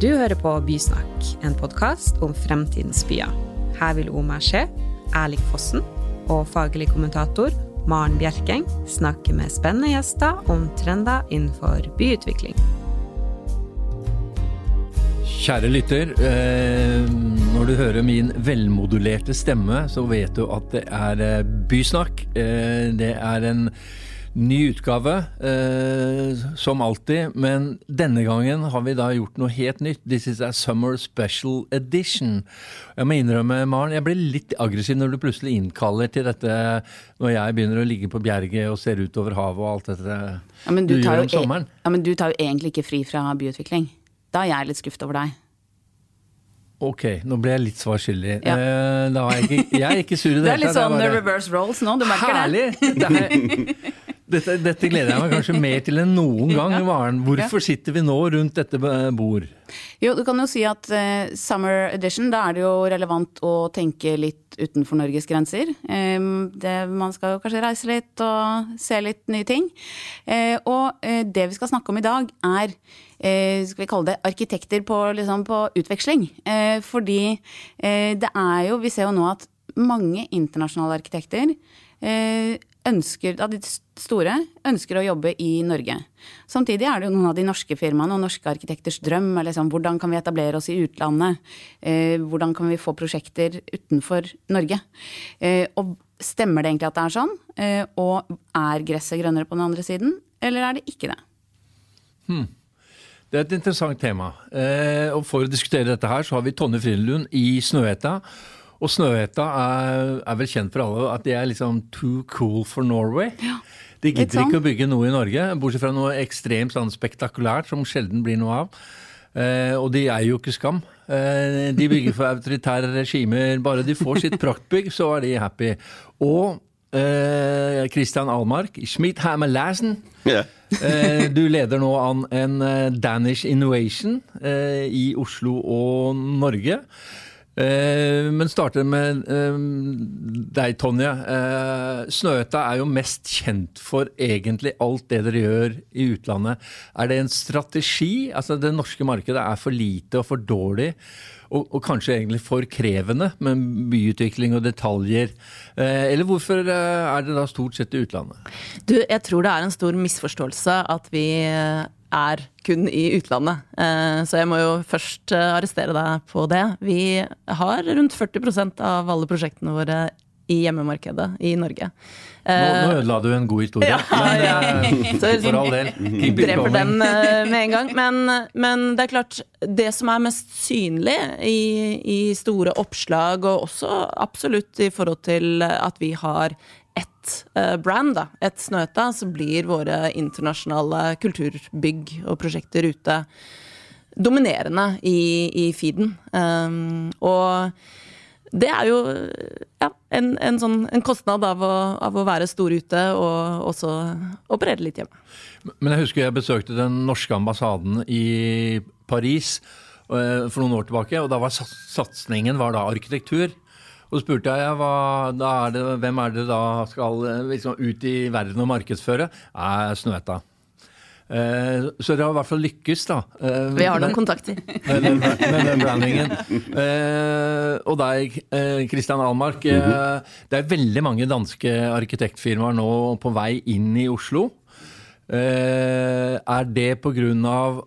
Du hører på Bysnakk, en podkast om fremtidens byer. Her vil Omar Skje, Erlik Fossen og faglig kommentator Maren Bjerkeng snakke med spennende gjester om trender innenfor byutvikling. Kjære lytter, eh, når du hører min velmodulerte stemme, så vet du at det er eh, Bysnakk. Eh, det er en ny utgave, som alltid, men denne gangen har vi da gjort noe helt nytt. This is a summer special edition. Jeg må innrømme, Maren, jeg blir litt aggressiv når du plutselig innkaller til dette når jeg begynner å ligge på bjerget og ser ut over havet og alt dette ja, du, du gjør om e- sommeren. Ja, Men du tar jo egentlig ikke fri fra byutvikling. Da er jeg litt skuffet over deg. Ok, nå ble jeg litt svar skyldig. Ja. Er jeg, jeg, er ikke sur i det Det er litt sånn bare... reverse rolls nå, du merker Herlig. det? Herlig! Dette, dette, gleder jeg meg kanskje mer til enn noen gang. Varen. Hvorfor sitter vi nå rundt dette bord? Jo, Du kan jo si at uh, summer edition, da er det jo relevant å tenke litt utenfor Norges grenser. Um, det, man skal jo kanskje reise litt og se litt nye ting. Uh, og uh, det vi skal snakke om i dag, er skal vi kalle det arkitekter på, liksom, på utveksling. fordi det er jo Vi ser jo nå at mange internasjonale arkitekter ønsker, av de store ønsker å jobbe i Norge. Samtidig er det jo noen av de norske firmaene og norske arkitekters drøm er liksom, hvordan kan vi etablere oss i utlandet? Eh, hvordan kan vi få prosjekter utenfor Norge? Eh, og stemmer det egentlig at det er sånn? Eh, og er gresset grønnere på den andre siden, eller er det ikke det? Hmm. Det er et interessant tema. Eh, og For å diskutere dette her, så har vi Tonje Frydenlund i Snøhetta. Og Snøhetta er, er, vel kjent for alle at de er liksom too cool for Norway. Ja, de gidder sånn. ikke å bygge noe i Norge, bortsett fra noe ekstremt sånn spektakulært som sjelden blir noe av. Eh, og de er jo ikke skam. Eh, de bygger for autoritære regimer. Bare de får sitt praktbygg, så er de happy. Og eh, Christian Almark, Schmidt Hammer Lassen. Yeah. Eh, du leder nå an en eh, Danish Innovation eh, i Oslo og Norge. Eh, men starter med eh, deg, Tonje. Eh, Snøhetta er jo mest kjent for egentlig alt det dere gjør i utlandet. Er det en strategi? Altså Det norske markedet er for lite og for dårlig. Og, og kanskje egentlig for krevende med byutvikling og detaljer. Eller hvorfor er det da stort sett i utlandet? Du, jeg tror det er en stor misforståelse at vi er kun i utlandet. Eh, så jeg må jo først eh, arrestere deg på det. Vi har rundt 40% av alle prosjektene våre i hjemmemarkedet i Norge. Nå, nå eh, ødela du en god historie, ja, men for all del. Dreper den med en gang. Men, men, det er klart, det som er mest synlig i, i store oppslag, og også absolutt i forhold til at vi har ett brand, da, et Snøhetta, så blir våre internasjonale kulturbygg og prosjekter ute dominerende i, i feeden. Um, og det er jo ja, en, en, sånn, en kostnad av å, av å, være stor ute og også operere litt hjemme. Men jeg husker jeg besøkte den norske ambassaden i Paris uh, for noen år tilbake, og da var satsingen var da arkitektur. Og så spurte jeg hva, er det, hvem er det da skal liksom, ut i verden og markedsføre? Er Snøhetta. Eh, så dere har i hvert fall lykkes, da. Eh, Vi har noen kontakter. Med, den, med den brandingen. Eh, og deg, Kristian Almark. Eh, det er veldig mange danske arkitektfirmaer nå på vei inn i Oslo. Eh, er det pga.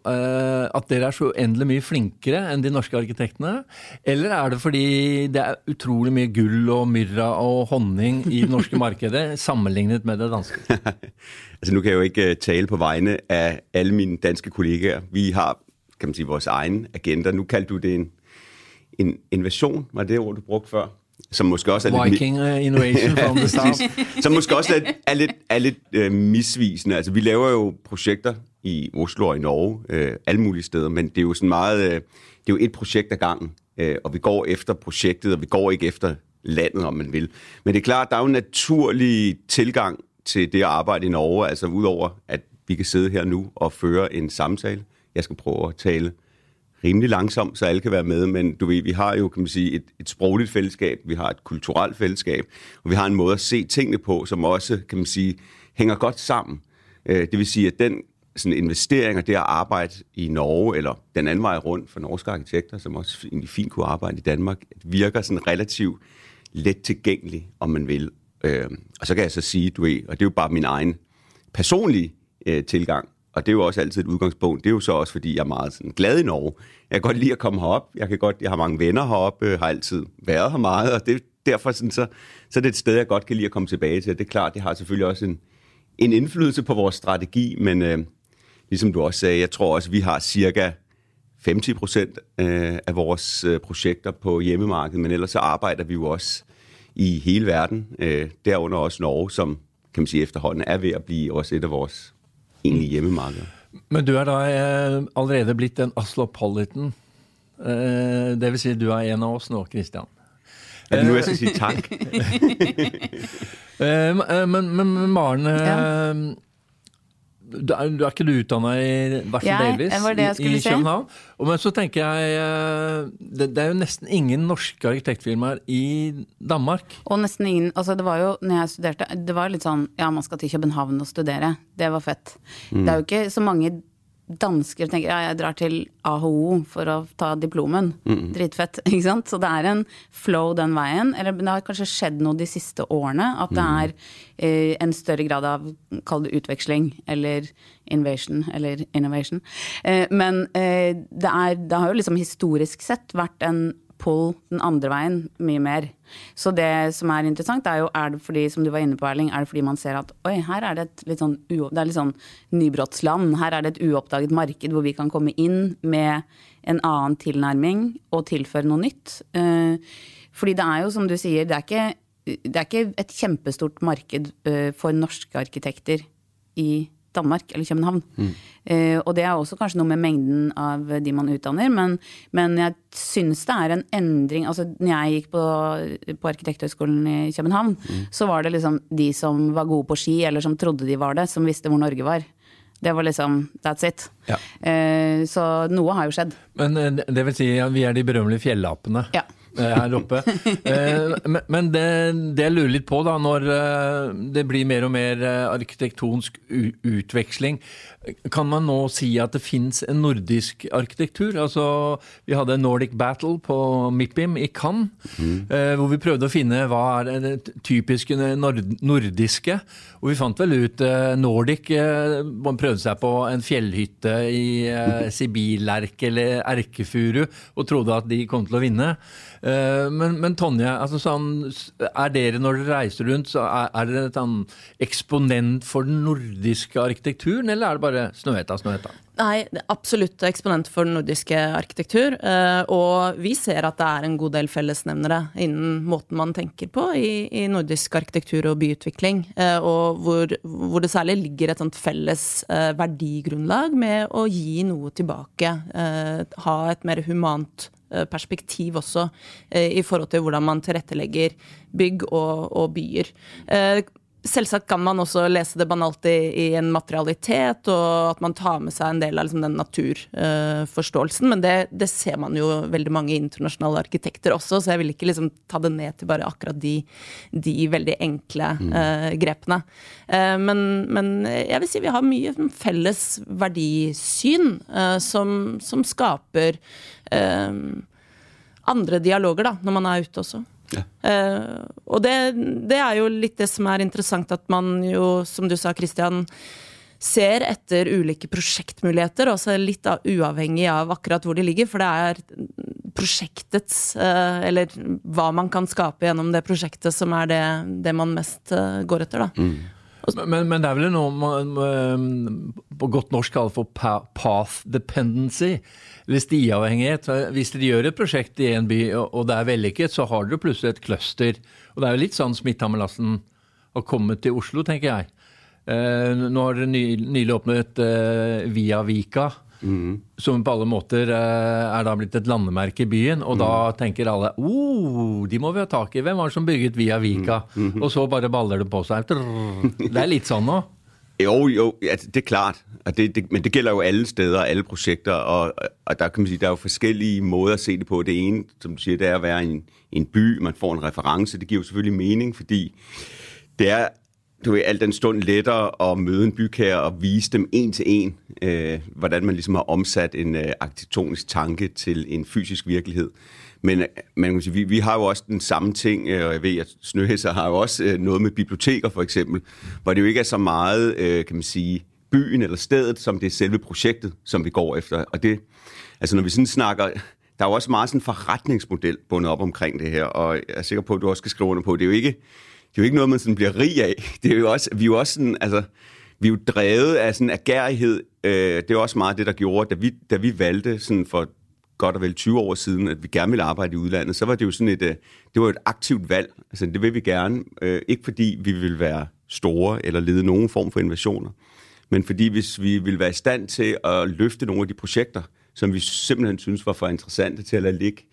Uh, at dere er så uendelig mye flinkere enn de norske arkitektene? Eller er det fordi det er utrolig mye gull og myrra og honning i det norske markedet sammenlignet med det danske? altså, nå kan jeg jo ikke tale på vegne av alle mine danske kollegaer. Vi har kan man si, vores egen agenda. Nå kaldte du det en, en invasion, var det ord du brukte før? Som måske også er Viking lidt... Uh, innovation from the South. som måske også er, er lidt, er lidt uh, misvisende. Altså, vi laver jo projekter i Oslo og i Norge, uh, alle mulige steder, men det er jo sådan meget, uh, det er jo et projekt ad gangen, uh, og vi går efter projektet, og vi går ikke efter landet, om man vil. Men det er klart, der er jo en naturlig tilgang til det at arbejde i Norge, altså udover at vi kan sidde her nu og føre en samtale. Jeg skal prøve at tale rimelig langsomt, så alle kan være med, men du ved, vi har jo, kan man sige, et, et sprogligt fællesskab, vi har et kulturelt fællesskab, og vi har en måde at se tingene på, som også, kan man sige, hænger godt sammen. Øh, det vil sige, at den sådan investering og det at arbejde i Norge, eller den anden vej rundt for norske arkitekter, som også egentlig fint kunne arbejde i Danmark, virker sådan relativt let tilgængelig, om man vil. Øh, og så kan jeg så sige, du ved, og det er jo bare min egen personlige øh, tilgang, og det er jo også altid et udgangspunkt. Det er jo så også, fordi jeg er meget sådan glad i Norge. Jeg kan godt lide at komme herop. Jeg, kan godt, jeg har mange venner heroppe, øh, har altid været her meget, og det, derfor sådan, så, så er det et sted, jeg godt kan lide at komme tilbage til. Det er klart, det har selvfølgelig også en, en indflydelse på vores strategi, men øh, ligesom du også sagde, jeg tror også, vi har cirka 50 procent øh, af vores øh, projekter på hjemmemarkedet, men ellers så arbejder vi jo også i hele verden, øh, derunder også Norge, som kan man sige efterhånden er ved at blive også et af vores egentlige hjemmemarkeder. Men du er da eh, allerede blitt en Aslopolitan. Eh, det vil si du er en av oss nå, Christian. Er det nu, jeg skal sige tak? Eh, men, men, men Maren, eh, du, er, du er ikke du utdanna i hvert fall delvis det var det jeg i, i. København? Og, men så tenker jeg eh, det, det er jo nesten ingen norske arkitektfirmaer i Danmark. Og nesten ingen Altså, det var jo, når jeg studerte, det var litt sånn Ja, man skal til København og studere. Det var fett. Det er jo ikke så mange dansker tenker ja, jeg drar til AHO for å ta diplomen. Dritfett, ikke sant? Så det er en flow den veien. Eller det har kanskje skjedd noe de siste årene. At det er eh, en større grad av, kall det utveksling, eller invasion, eller innovation. Eh, men eh, det, er, det har jo liksom historisk sett vært en pull den andre veien mye mer. Så det som er interessant, er jo er det fordi, som du var inne på, Erling, er det fordi man ser at oi, her er det et litt sånn, det er litt sånn nybrottsland. Her er det et uoppdaget marked hvor vi kan komme inn med en annen tilnærming og tilføre noe nytt. Eh, fordi det er jo, som du sier, det er ikke, det er ikke et kjempestort marked eh, for norske arkitekter i Danmark eller København. Eh, og det er også kanskje noe med mengden av de man utdanner, men, men jeg syns det er en endring Altså når jeg gikk på, på Arkitekthøgskolen i København, så var det liksom de som var gode på ski, eller som trodde de var det, som visste hvor Norge var. Det var liksom that's it. Ja. Eh, så noe har jo skjedd. Men eh, det- det vil si ja, vi er de berømmelige fjellapene Ja. Eh, her oppe. Eh, men- det, det jeg lurer litt på, da, når eh, det blir mer og mer arkitektonsk utveksling, kan man nå si at det fins en nordisk arkitektur? Altså, vi hadde Nordic Battle på MIPIM i Cannes, eh, hvor vi prøvde å finne hva er det typiske nord nordiske. Og vi fant vel ut eh, Nordic eh, Man prøvde seg på en fjellhytte i sibirlerk eller erkefuru og trodde at de kom til å vinne. Eh, men, men Tonje, altså sånn, er dere når dere reiser rundt, så er, er dere et sånn eksponent for den nordiske arkitekturen, eller er det bare Snøhetta, Snøhetta? Nei, absolutt eksponent for den nordiske arkitektur. eh, Og vi ser at det er en god del fellesnevnere innen måten man tenker på i, i nordisk arkitektur og byutvikling. eh, Og hvor, hvor det særlig ligger et sånt felles eh, verdigrunnlag med å gi noe tilbake. eh, Ha et mer humant eh, perspektiv også eh, i forhold til hvordan man tilrettelegger bygg og, og byer. Selvsagt kan man også lese det banalt i, i en materialitet, og at man tar med seg en del av liksom, den naturforståelsen, men det, det ser man jo veldig mange internasjonale arkitekter også, så jeg vil ikke liksom ta det ned til bare akkurat de, de veldig enkle uh, grepene. Uh, men, men jeg vil si vi har mye felles verdisyn uh, som, som skaper andre dialoger da, når man er ute også. Eh, og det, det er jo litt det som er interessant, at man jo, som du sa, Christian, ser etter ulike prosjektmuligheter, også litt av, uavhengig av akkurat hvor de ligger. For det er prosjektets, uh, eller hva man kan skape gjennom det prosjektet, som er det, det man mest uh, går etter, da. Men, men det er vel noe man eh, på godt norsk kaller for path dependency. Eller stiavhengighet. Hvis dere gjør et prosjekt i en by, og det er vellykket, så har dere plutselig et cluster. Og det er jo litt sånn Smitthammerlasten har kommet til Oslo, tenker jeg. Eh, nå har dere nylig åpnet eh, Via Vika. Som på alle måter eh, er da blitt et landemerke i byen. Og da tenker alle oh, de må vi ha tak i. Hvem var det som bygget Via Vika? Og så bare baller det på seg. Det er litt sånn nå. Jo, jo, ja, det er klart. Og det, det, men det gælder jo alle steder, alle projekter, og, og der kan man sige, der er jo forskellige måder at se det på. Det ene, som du siger, det er at være i en, en by, man får en reference. Det giver jo selvfølgelig mening, fordi det er du er alt den stund lettere at møde en bygherre og vise dem en til en, øh, hvordan man ligesom har omsat en øh, arkitektonisk tanke til en fysisk virkelighed. Men øh, man kan sige, vi, vi har jo også den samme ting, øh, og jeg ved, at Snøhæsser har jo også øh, noget med biblioteker for eksempel, hvor det jo ikke er så meget, øh, kan man sige, byen eller stedet, som det er selve projektet, som vi går efter. Og det, altså når vi sådan snakker, der er jo også meget sådan en forretningsmodel bundet op omkring det her, og jeg er sikker på, at du også skal skrive under på, det er jo ikke, det er jo ikke noget, man sådan bliver rig af. Det er jo også, vi er jo også sådan, altså, vi er jo drevet af sådan agerighed. Øh, det er også meget det, der gjorde, da vi, da vi valgte sådan for godt og vel 20 år siden, at vi gerne ville arbejde i udlandet, så var det jo sådan et, øh, det var et aktivt valg. Altså, det vil vi gerne. Øh, ikke fordi vi vil være store eller lede nogen form for innovationer, men fordi hvis vi vil være i stand til at løfte nogle af de projekter, som vi simpelthen synes var for interessante til at lade ligge,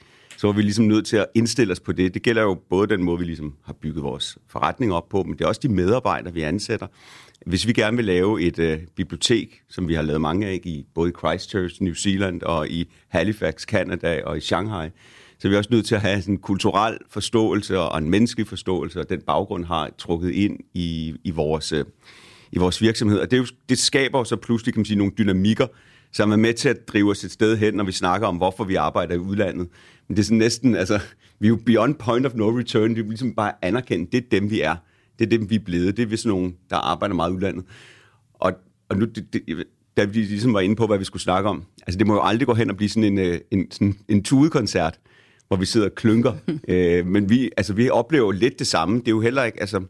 så var vi ligesom nødt til at indstille os på det. Det gælder jo både den måde, vi ligesom har bygget vores forretning op på, men det er også de medarbejdere, vi ansætter. Hvis vi gerne vil lave et øh, bibliotek, som vi har lavet mange af i både Christchurch, New Zealand og i Halifax, Canada og i Shanghai, så er vi også nødt til at have en kulturel forståelse og en menneskelig forståelse, og den baggrund har trukket ind i, i, vores, øh, i vores virksomhed. Og det, jo, det skaber så pludselig kan man sige, nogle dynamikker, som er med til at drive os et sted hen, når vi snakker om, hvorfor vi arbejder i udlandet. Men det er sådan næsten, altså, vi er jo beyond point of no return. Vi er ligesom bare anerkendt, det er dem, vi er. Det er dem, vi er blevet. Det er vist nogen, der arbejder meget i udlandet. Og, og nu, det, det, da vi ligesom var inde på, hvad vi skulle snakke om, altså det må jo aldrig gå hen og blive sådan en, øh, en, sådan en tudekoncert, hvor vi sidder og klynker. øh, men vi, altså, vi oplever lidt det samme. Det er jo heller ikke, altså,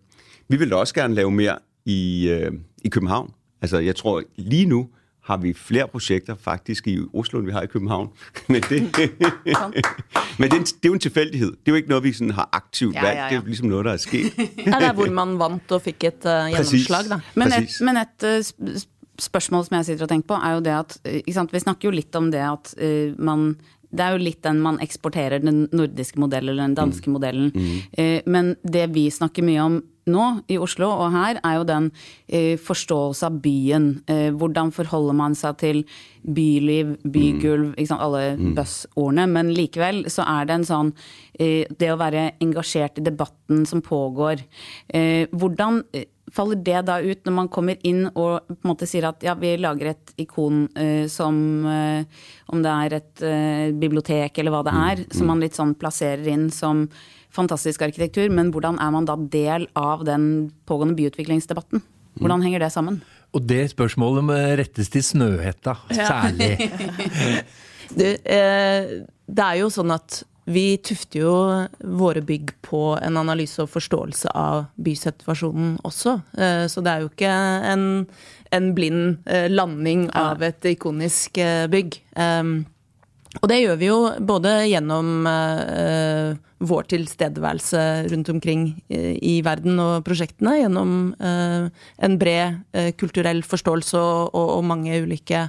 vi vil også gerne lave mere i, øh, i København. Altså, jeg tror lige nu, har vi flere projekter faktisk i Oslo, enn vi har i København. Men det, men det, er, det er jo en tilfeldighet. Det er jo ikke noe vi sådan har aktivt Ja, valgt. ja, ja. Det er jo liksom noe der er sket. Ja, det er hvor man vant og fikk et uh, gjennomslag, da. Men et, men et uh, spørsmål som jeg sitter og tenker på, er jo det at eh, ikke sant? Vi snakker jo litt om det at uh, man det er jo litt den man eksporterer, den nordiske modellen eller den danske modellen. Mm. men det vi snakker mye om nå i Oslo og her, er jo den eh, forståelse av byen. Eh, hvordan forholder man seg til byliv, bygulv, ikke sant, alle buzzordene. Men likevel så er det en sånn eh, Det å være engasjert i debatten som pågår. Eh, hvordan eh, faller det da ut når man kommer inn og på en måte sier at ja, vi lager et ikon eh, som eh, Om det er et eh, bibliotek eller hva det er, som man litt sånn plasserer inn som fantastisk arkitektur, men hvordan er man da del av den pågående byutviklingsdebatten? Hvordan henger det sammen? Og det spørsmålet må rettes til Snøhetta, særlig. Du, eh, det er jo sånn at vi tufter jo våre bygg på en analyse og forståelse av bysituasjonen også. Eh, så det er jo ikke en, en blind eh, landing av et ikonisk eh, bygg. Og det gjør vi jo både gjennom eh, vår tilstedeværelse rundt omkring eh, i verden og prosjektene, gjennom eh, en bred eh, kulturell forståelse og, og, og mange ulike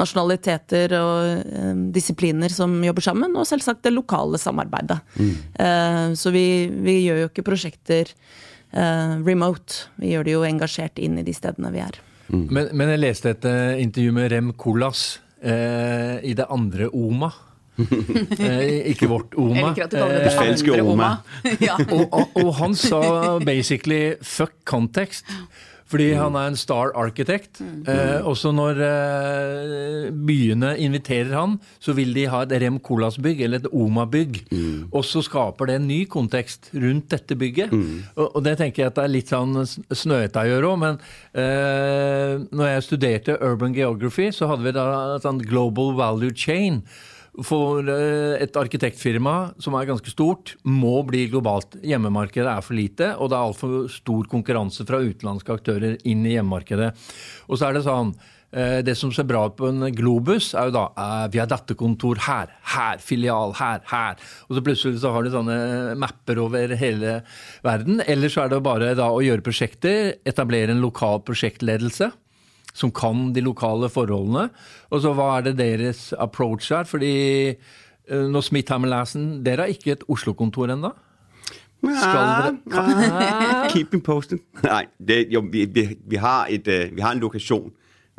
nasjonaliteter og eh, disipliner som jobber sammen, og selvsagt det lokale samarbeidet. Eh, så vi, vi gjør jo ikke prosjekter eh, remote, vi gjør det jo engasjert inn i de stedene vi er. Men, men jeg leste et intervju med Rem Koolhaas eh, i det andre OMA. eh, ikke vårt OMA. Du kaller det det Oma. Oma. ja. og, og, og han sa basically fuck context. Fordi han er en star architect. Eh, også når eh, byene inviterer han, så vil de ha et Rem Colas bygg, eller et Oma-bygg. Og så skaper det en ny kontekst rundt dette bygget. Og, og det tenker jeg at det er litt sånn Snøhetta gjør òg, men eh, når jeg studerte urban geography, så hadde vi da et sånn global value chain. For eh, et arkitektfirma som er ganske stort, må bli globalt. Hjemmemarkedet er for lite, og det er altfor stor konkurranse fra utenlandske aktører inn i hjemmemarkedet. Og så er det sånn eh, det som ser bra ut på en globus, er jo da eh, vi har datterkontor her, her, filial her, her. Og så plutselig så har du sånne mapper over hele verden. Eller så er det bare da å gjøre prosjekter, etablere en lokal prosjektledelse som kan de lokale forholdene. Og så hva er det deres approach er? Fordi eh, nå Smithhammer-Lassen dere har ikke et Oslo-kontor ennå? Skal dere Keep me posted. Nei, det, jo, vi, vi, vi, har et, øh, vi har en lokasjon,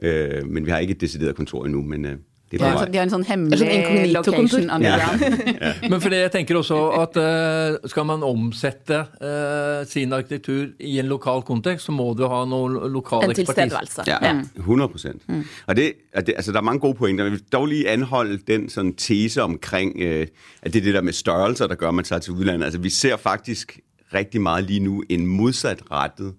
uh, men vi har ikke et desidert kontor ennå. Men øh, De er vei. de har en sånn er hemmelig sånn location underground. Men fordi jeg tenker også at uh, skal man omsette uh, sin arkitektur i en lokal kontekst, så må du ha noe lo- lokal En ekspertise. tilstedeværelse. Ja, 100 mm. Og det, det, altså, der er mange gode pointer. Jeg vil dog lige anholde den sånn tese omkring, uh, at det er det der med størrelser, der gør, man seg til utlandet. Altså, vi ser faktisk riktig mye lige nå en motsatt rettet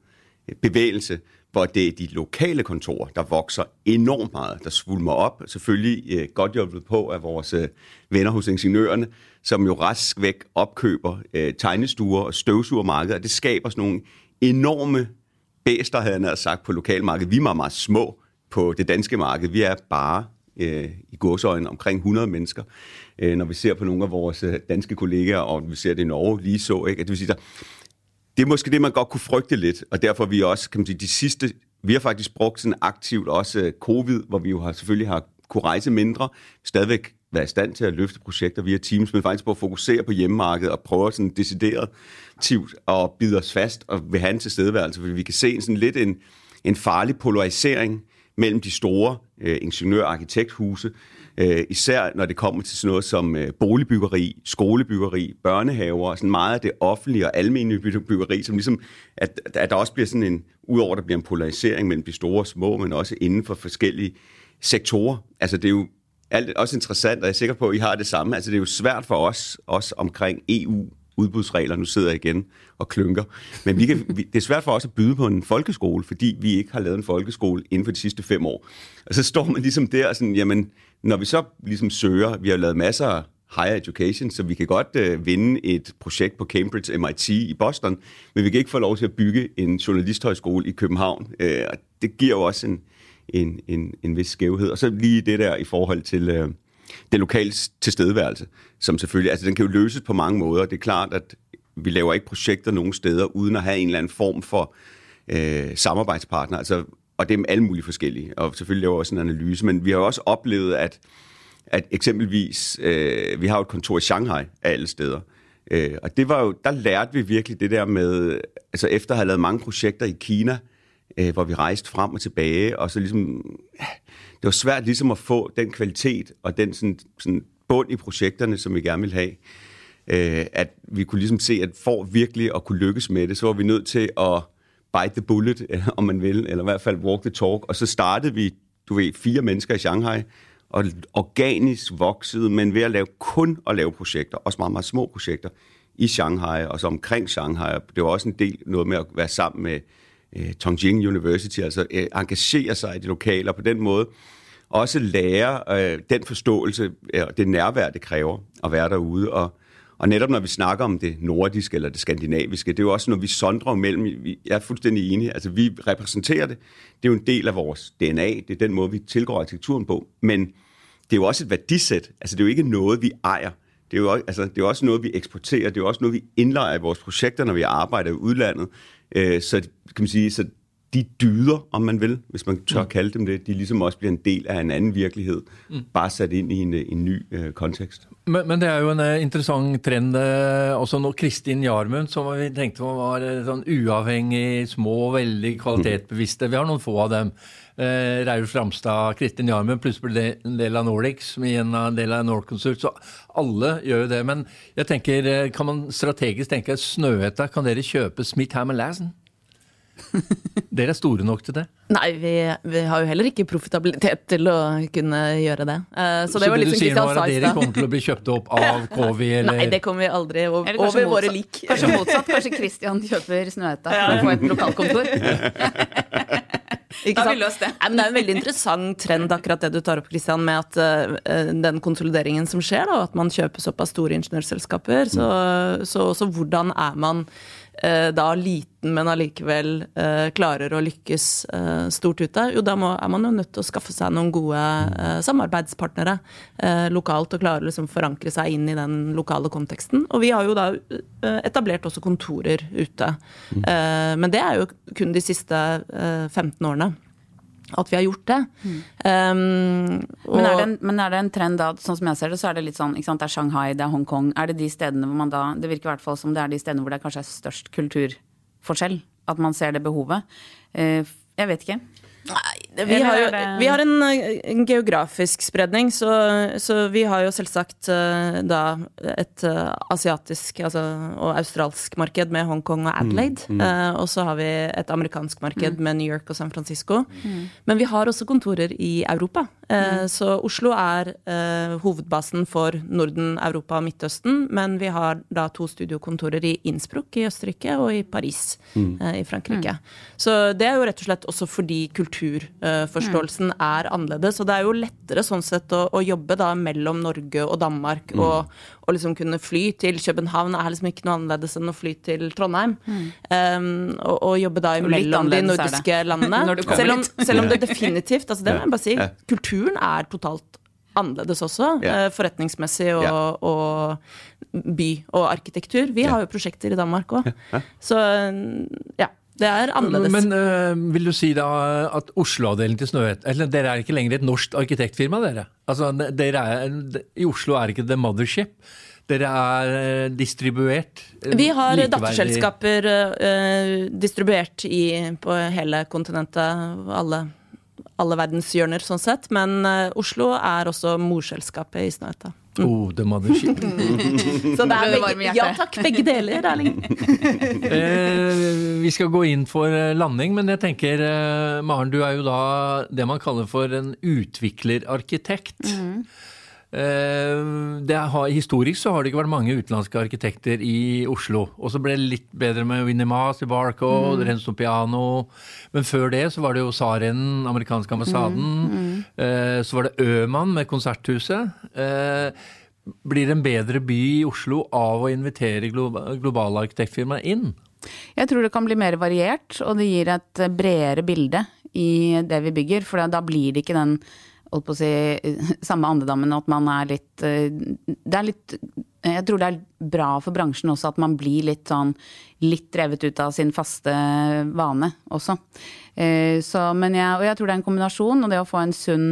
bevægelse, hvor det er de lokale kontorer, der vokser enormt meget, der svulmer op. Selvfølgelig øh, godt hjulpet på af vores øh, venner hos ingeniørerne, som jo rask væk opkøber øh, tegnestuer og støvsugermarkeder. Det skaber sådan nogle enorme bæster, havde han sagt, på lokalmarkedet. Vi er meget, meget små på det danske marked. Vi er bare øh, i godsøjne omkring 100 mennesker. Øh, når vi ser på nogle af vores øh, danske kollegaer, og vi ser det i Norge lige så, ikke? Det vil sige, der, det er måske det, man godt kunne frygte lidt, og derfor vi også, kan man sige, de sidste, vi har faktisk brugt sådan aktivt også øh, covid, hvor vi jo har, selvfølgelig har kunne rejse mindre, stadigvæk være i stand til at løfte projekter via Teams, men faktisk på at fokusere på hjemmemarkedet og prøve sådan decideret tivt at bide os fast og vil have en tilstedeværelse, fordi vi kan se sådan lidt en, en farlig polarisering mellem de store øh, ingeniør- og arkitekthuse, øh, især når det kommer til sådan noget som øh, boligbyggeri, skolebyggeri, børnehaver, og sådan meget af det offentlige og almindelige byggeri, som ligesom, at, at der også bliver sådan en, udover der bliver en polarisering mellem de store og små, men også inden for forskellige sektorer. Altså det er jo alt, også interessant, og jeg er sikker på, at I har det samme. Altså det er jo svært for os, også omkring EU, udbudsregler, nu sidder jeg igen og klynker. Men vi kan, vi, det er svært for os at byde på en folkeskole, fordi vi ikke har lavet en folkeskole inden for de sidste fem år. Og så står man ligesom der og sådan, jamen, når vi så ligesom søger, vi har lavet masser af higher education, så vi kan godt øh, vinde et projekt på Cambridge MIT i Boston, men vi kan ikke få lov til at bygge en journalisthøjskole i København. Øh, og det giver jo også en, en, en, en vis skævhed. Og så lige det der i forhold til øh, det lokale tilstedeværelse, som selvfølgelig, altså den kan jo løses på mange måder. Det er klart, at vi laver ikke projekter nogen steder, uden at have en eller anden form for øh, samarbejdspartner, altså, og det er alle mulige forskellige, og selvfølgelig laver vi også en analyse, men vi har også oplevet, at, at eksempelvis, øh, vi har jo et kontor i Shanghai af alle steder, øh, og det var jo, der lærte vi virkelig det der med, altså efter at have lavet mange projekter i Kina, øh, hvor vi rejste frem og tilbage, og så ligesom, det var svært ligesom at få den kvalitet og den sådan, sådan bund i projekterne, som vi gerne ville have. Øh, at vi kunne ligesom se, at for virkelig at kunne lykkes med det, så var vi nødt til at bite the bullet, øh, om man vil, eller i hvert fald walk the talk. Og så startede vi, du ved, fire mennesker i Shanghai, og organisk voksede, men ved at lave kun at lave projekter, også meget, meget små projekter, i Shanghai og så omkring Shanghai. Det var også en del noget med at være sammen med øh, Tongjing University, altså øh, engagere sig i det lokale, og på den måde også lære øh, den forståelse øh, og det nærvær, det kræver at være derude. Og, og netop når vi snakker om det nordiske eller det skandinaviske, det er jo også når vi sondrer mellem. Jeg er fuldstændig enig. Altså, vi repræsenterer det. Det er jo en del af vores DNA. Det er den måde, vi tilgår arkitekturen på. Men det er jo også et værdisæt. Altså, det er jo ikke noget, vi ejer. Det er jo også, altså, det er også noget, vi eksporterer. Det er jo også noget, vi indlejer i vores projekter, når vi arbejder i udlandet. Øh, så kan man sige, så de dyder, om man vil, hvis man tør kalde dem det, de ligesom også bliver en del af en anden virkelighed, bare sat ind i en, en ny øh, kontekst. Men, men det er jo en uh, interessant trend uh, også nå. Kristin Jarmund, som vi tenkte var uh, sånn uavhengig, små, veldig kvalitetsbevisste. Vi har noen få av dem. Uh, Reiulf Ramstad, Kristin Jarmund, plutselig ble det en del av Nordic, som igjen er en del av Norconsult. Så alle gjør jo det. Men jeg tenker, kan man strategisk tenke Snøhetta, kan dere kjøpe Smith Hammer Lassen? Dere er store nok til det. Nei, vi, vi har jo heller ikke profitabilitet til å kunne gjøre det. Uh, så Så det var det litt du som sier nå, Kristian er at dere kommer til å bli kjøpt opp av Kowi eller Nei, det kommer vi aldri over, over våre lik. Kanskje motsatt. Kanskje Christian kjøper Snøhetta for å få et lokalkontor. Ikke sant? det. Nei, men det er en veldig interessant trend, akkurat det du tar opp, Christian, med at uh, den konsolideringen som skjer, da, at man kjøper såpass store ingeniørselskaper. Så, så også hvordan er man da liten, men allikevel eh, klarer å lykkes eh, stort ute? Jo, da må, er man jo nødt til å skaffe seg noen gode eh, samarbeidspartnere eh, lokalt, og klare å liksom forankre seg inn i den lokale konteksten. Og vi har jo da eh, etablert også kontorer ute. Eh, men det er jo kun de siste eh, 15 årene at vi har gjort det. Um, Men er, det en, men er det en trend da, sånn som jeg ser det, så er det litt sånn ikke sant, Det er Shanghai, det er Hongkong. Er det de stedene hvor man da Det virker i hvert fall som det er de stedene hvor det kanskje er størst kulturforskjell. At man ser det behovet. Uh, jeg vet ikke. Nei, Vi har, jo, vi har en, en geografisk spredning, så, så vi har jo selvsagt eh, da et eh, asiatisk altså, og australsk marked med Hongkong og Adelaide. Eh, og så har vi et amerikansk marked med New York og San Francisco. Men vi har også kontorer i Europa. Eh, Så Oslo er hovedbasen for Norden, Europa og Midtøsten. Men vi har da to studiokontorer i Innsbruck i Østerrike og i Paris eh, i Frankrike. Så det er jo rett og slett også fordi kulturforståelsen er annerledes. Og det er jo lettere sånn sett å, å jobbe da mellom Norge og Danmark og, og liksom kunne fly til København er liksom ikke noe annerledes enn å fly til Trondheim. Um, og, og jobbe da mellom de nordiske landene. Selv, om, selv om det definitivt, altså det må jeg bare si, kulturen er totalt annerledes også, eh, forretningsmessig og, yeah. og by og arkitektur. Vi har jo prosjekter i Danmark òg. Så ja, det er annerledes. Men øh, vil du si da at Oslo-avdelingen til Snøhette Eller dere er ikke lenger et norsk arkitektfirma, dere? Altså, dere er, I Oslo er ikke the mothership. Dere er øh, distribuert. øh, Vi har likeverdig. datterselskaper øh, distribuert i, på hele kontinentet, alle, alle verdenshjørner sånn sett. Men øh, Oslo er også morselskapet i Snøhetta. Oh, the mothership. Så det ble er det varme begge, ja takk, begge deler, Erling. eh, vi skal gå inn for eh, landing, men jeg tenker, eh, Maren, du er jo da det man kaller for en utviklerarkitekt. Eh, det har, historisk så har det ikke vært mange utenlandske arkitekter i Oslo. Og så ble det litt bedre med Winnie Mas i Barco, Renzo Piano. Men før det så var det jo Saren, amerikanske ambassaden. Eh, så var det Øman med Konserthuset. Eh, blir det en bedre by i Oslo av å invitere globale arkitektfirmaer inn? Jeg tror det kan bli mer variert, og det gir et eh, bredere bilde i det vi bygger. For da blir det ikke den holdt på å si, samme andedammen at man er litt eh, Det er litt Jeg tror det er bra for bransjen også at man blir litt sånn litt drevet ut av sin faste vane også. Eh, Så, jeg, og jeg tror det er en kombinasjon, og det å få en sunn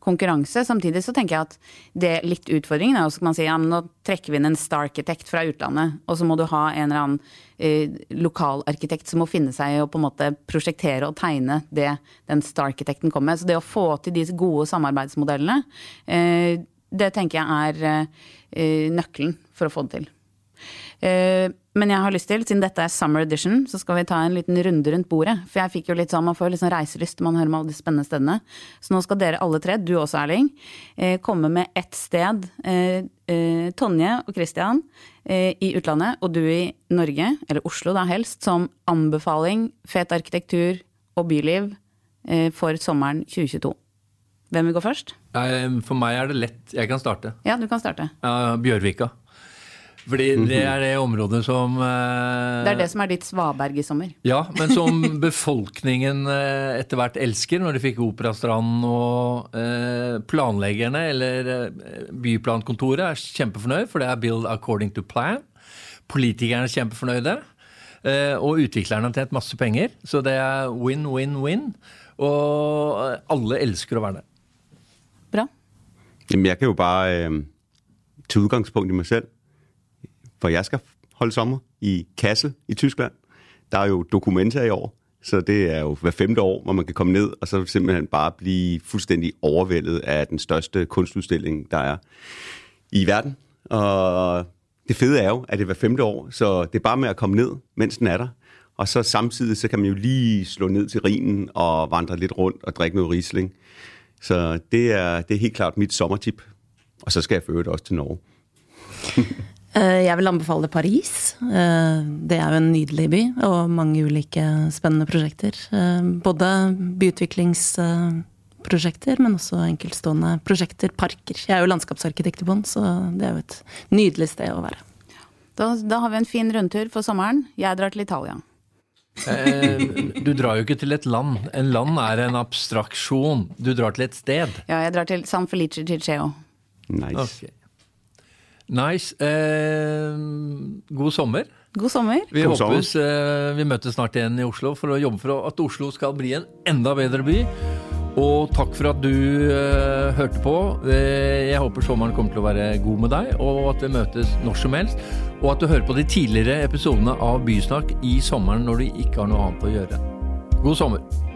konkurranse. Samtidig så tenker jeg at det litt utfordringen er også at man sier ja, men nå trekker vi inn en star-arkitekt fra utlandet, og så må du ha en eller annen eh, lokal arkitekt som må finne seg i å på en måte prosjektere og tegne det den star-arkitekten kommer med. Så det å få til disse gode samarbeidsmodellene, eh, det tenker jeg er uh, nøkkelen for å få det til. Uh, Men jeg har lyst til, siden dette er summer edition, så skal vi ta en liten runde rundt bordet. For jeg fikk jo litt sånn, man får litt sånn reiselyst når man hører om alle de spennende stedene. Så nå skal dere alle tre, du også Erling, uh, komme med ett sted. Tonje og Christian i utlandet, og du i Norge, eller Oslo da helst, som anbefaling, fet arkitektur og byliv for sommeren 2022. Hvem vil gå først? For meg er det lett. Jeg kan starte. Ja, du kan starte. Ja, Bjørvika. Fordi det er det området som eh, Det er det som er ditt svaberg i sommer. Ja, men som befolkningen eh, etter hvert elsker, når de fikk Operastranden og eh, planleggerne, eller eh, byplankontoret, er kjempefornøyd, for det er build according to plan. Politikerne er kjempefornøyde, eh, og utviklerne har tjent masse penger. Så det er win, win, win. Og eh, alle elsker å være der. Jamen, jeg kan jo bare øh, tage udgangspunkt i mig selv. For jeg skal holde sommer i Kassel i Tyskland. Der er jo dokumenter i år, så det er jo hver femte år, hvor man kan komme ned og så simpelthen bare blive fuldstændig overvældet af den største kunstudstilling, der er i verden. Og det fede er jo, at det er hver femte år, så det er bare med at komme ned, mens den er der. Og så samtidig, så kan man jo lige slå ned til rinen og vandre lidt rundt og drikke noget Riesling. Så det er, det er helt klart mitt sommertip. Og så skal jeg for det også til Norge. Eh, Jeg vil anbefale Paris. Eh, Det er jo en nydelig by, og mange ulike spennende prosjekter. Eh, Både byutviklingsprosjekter, men også enkeltstående prosjekter, parker. Jeg er jo landskapsarkitekt i bånn, så det er jo et nydelig sted å være. Da, da har vi en fin rundtur for sommeren. Jeg drar til Italia. Eh, du drar jo ikke til et land. En land er en abstraksjon. Du drar til et sted. Ja, jeg drar til San Felice Ticeo. Nice. Okay. Nice. Eh, god sommer. God sommer. Vi God sommer. håpes eh, vi møtes snart igjen i Oslo for å jobbe for at Oslo skal bli en enda bedre by. Og takk for at du uh, hørte på. Eh, jeg håper sommeren kommer til å være god med deg, og at vi møtes når som helst. Og at du hører på de tidligere episodene av Bysnakk i sommeren når du ikke har noe annet å gjøre. God sommer.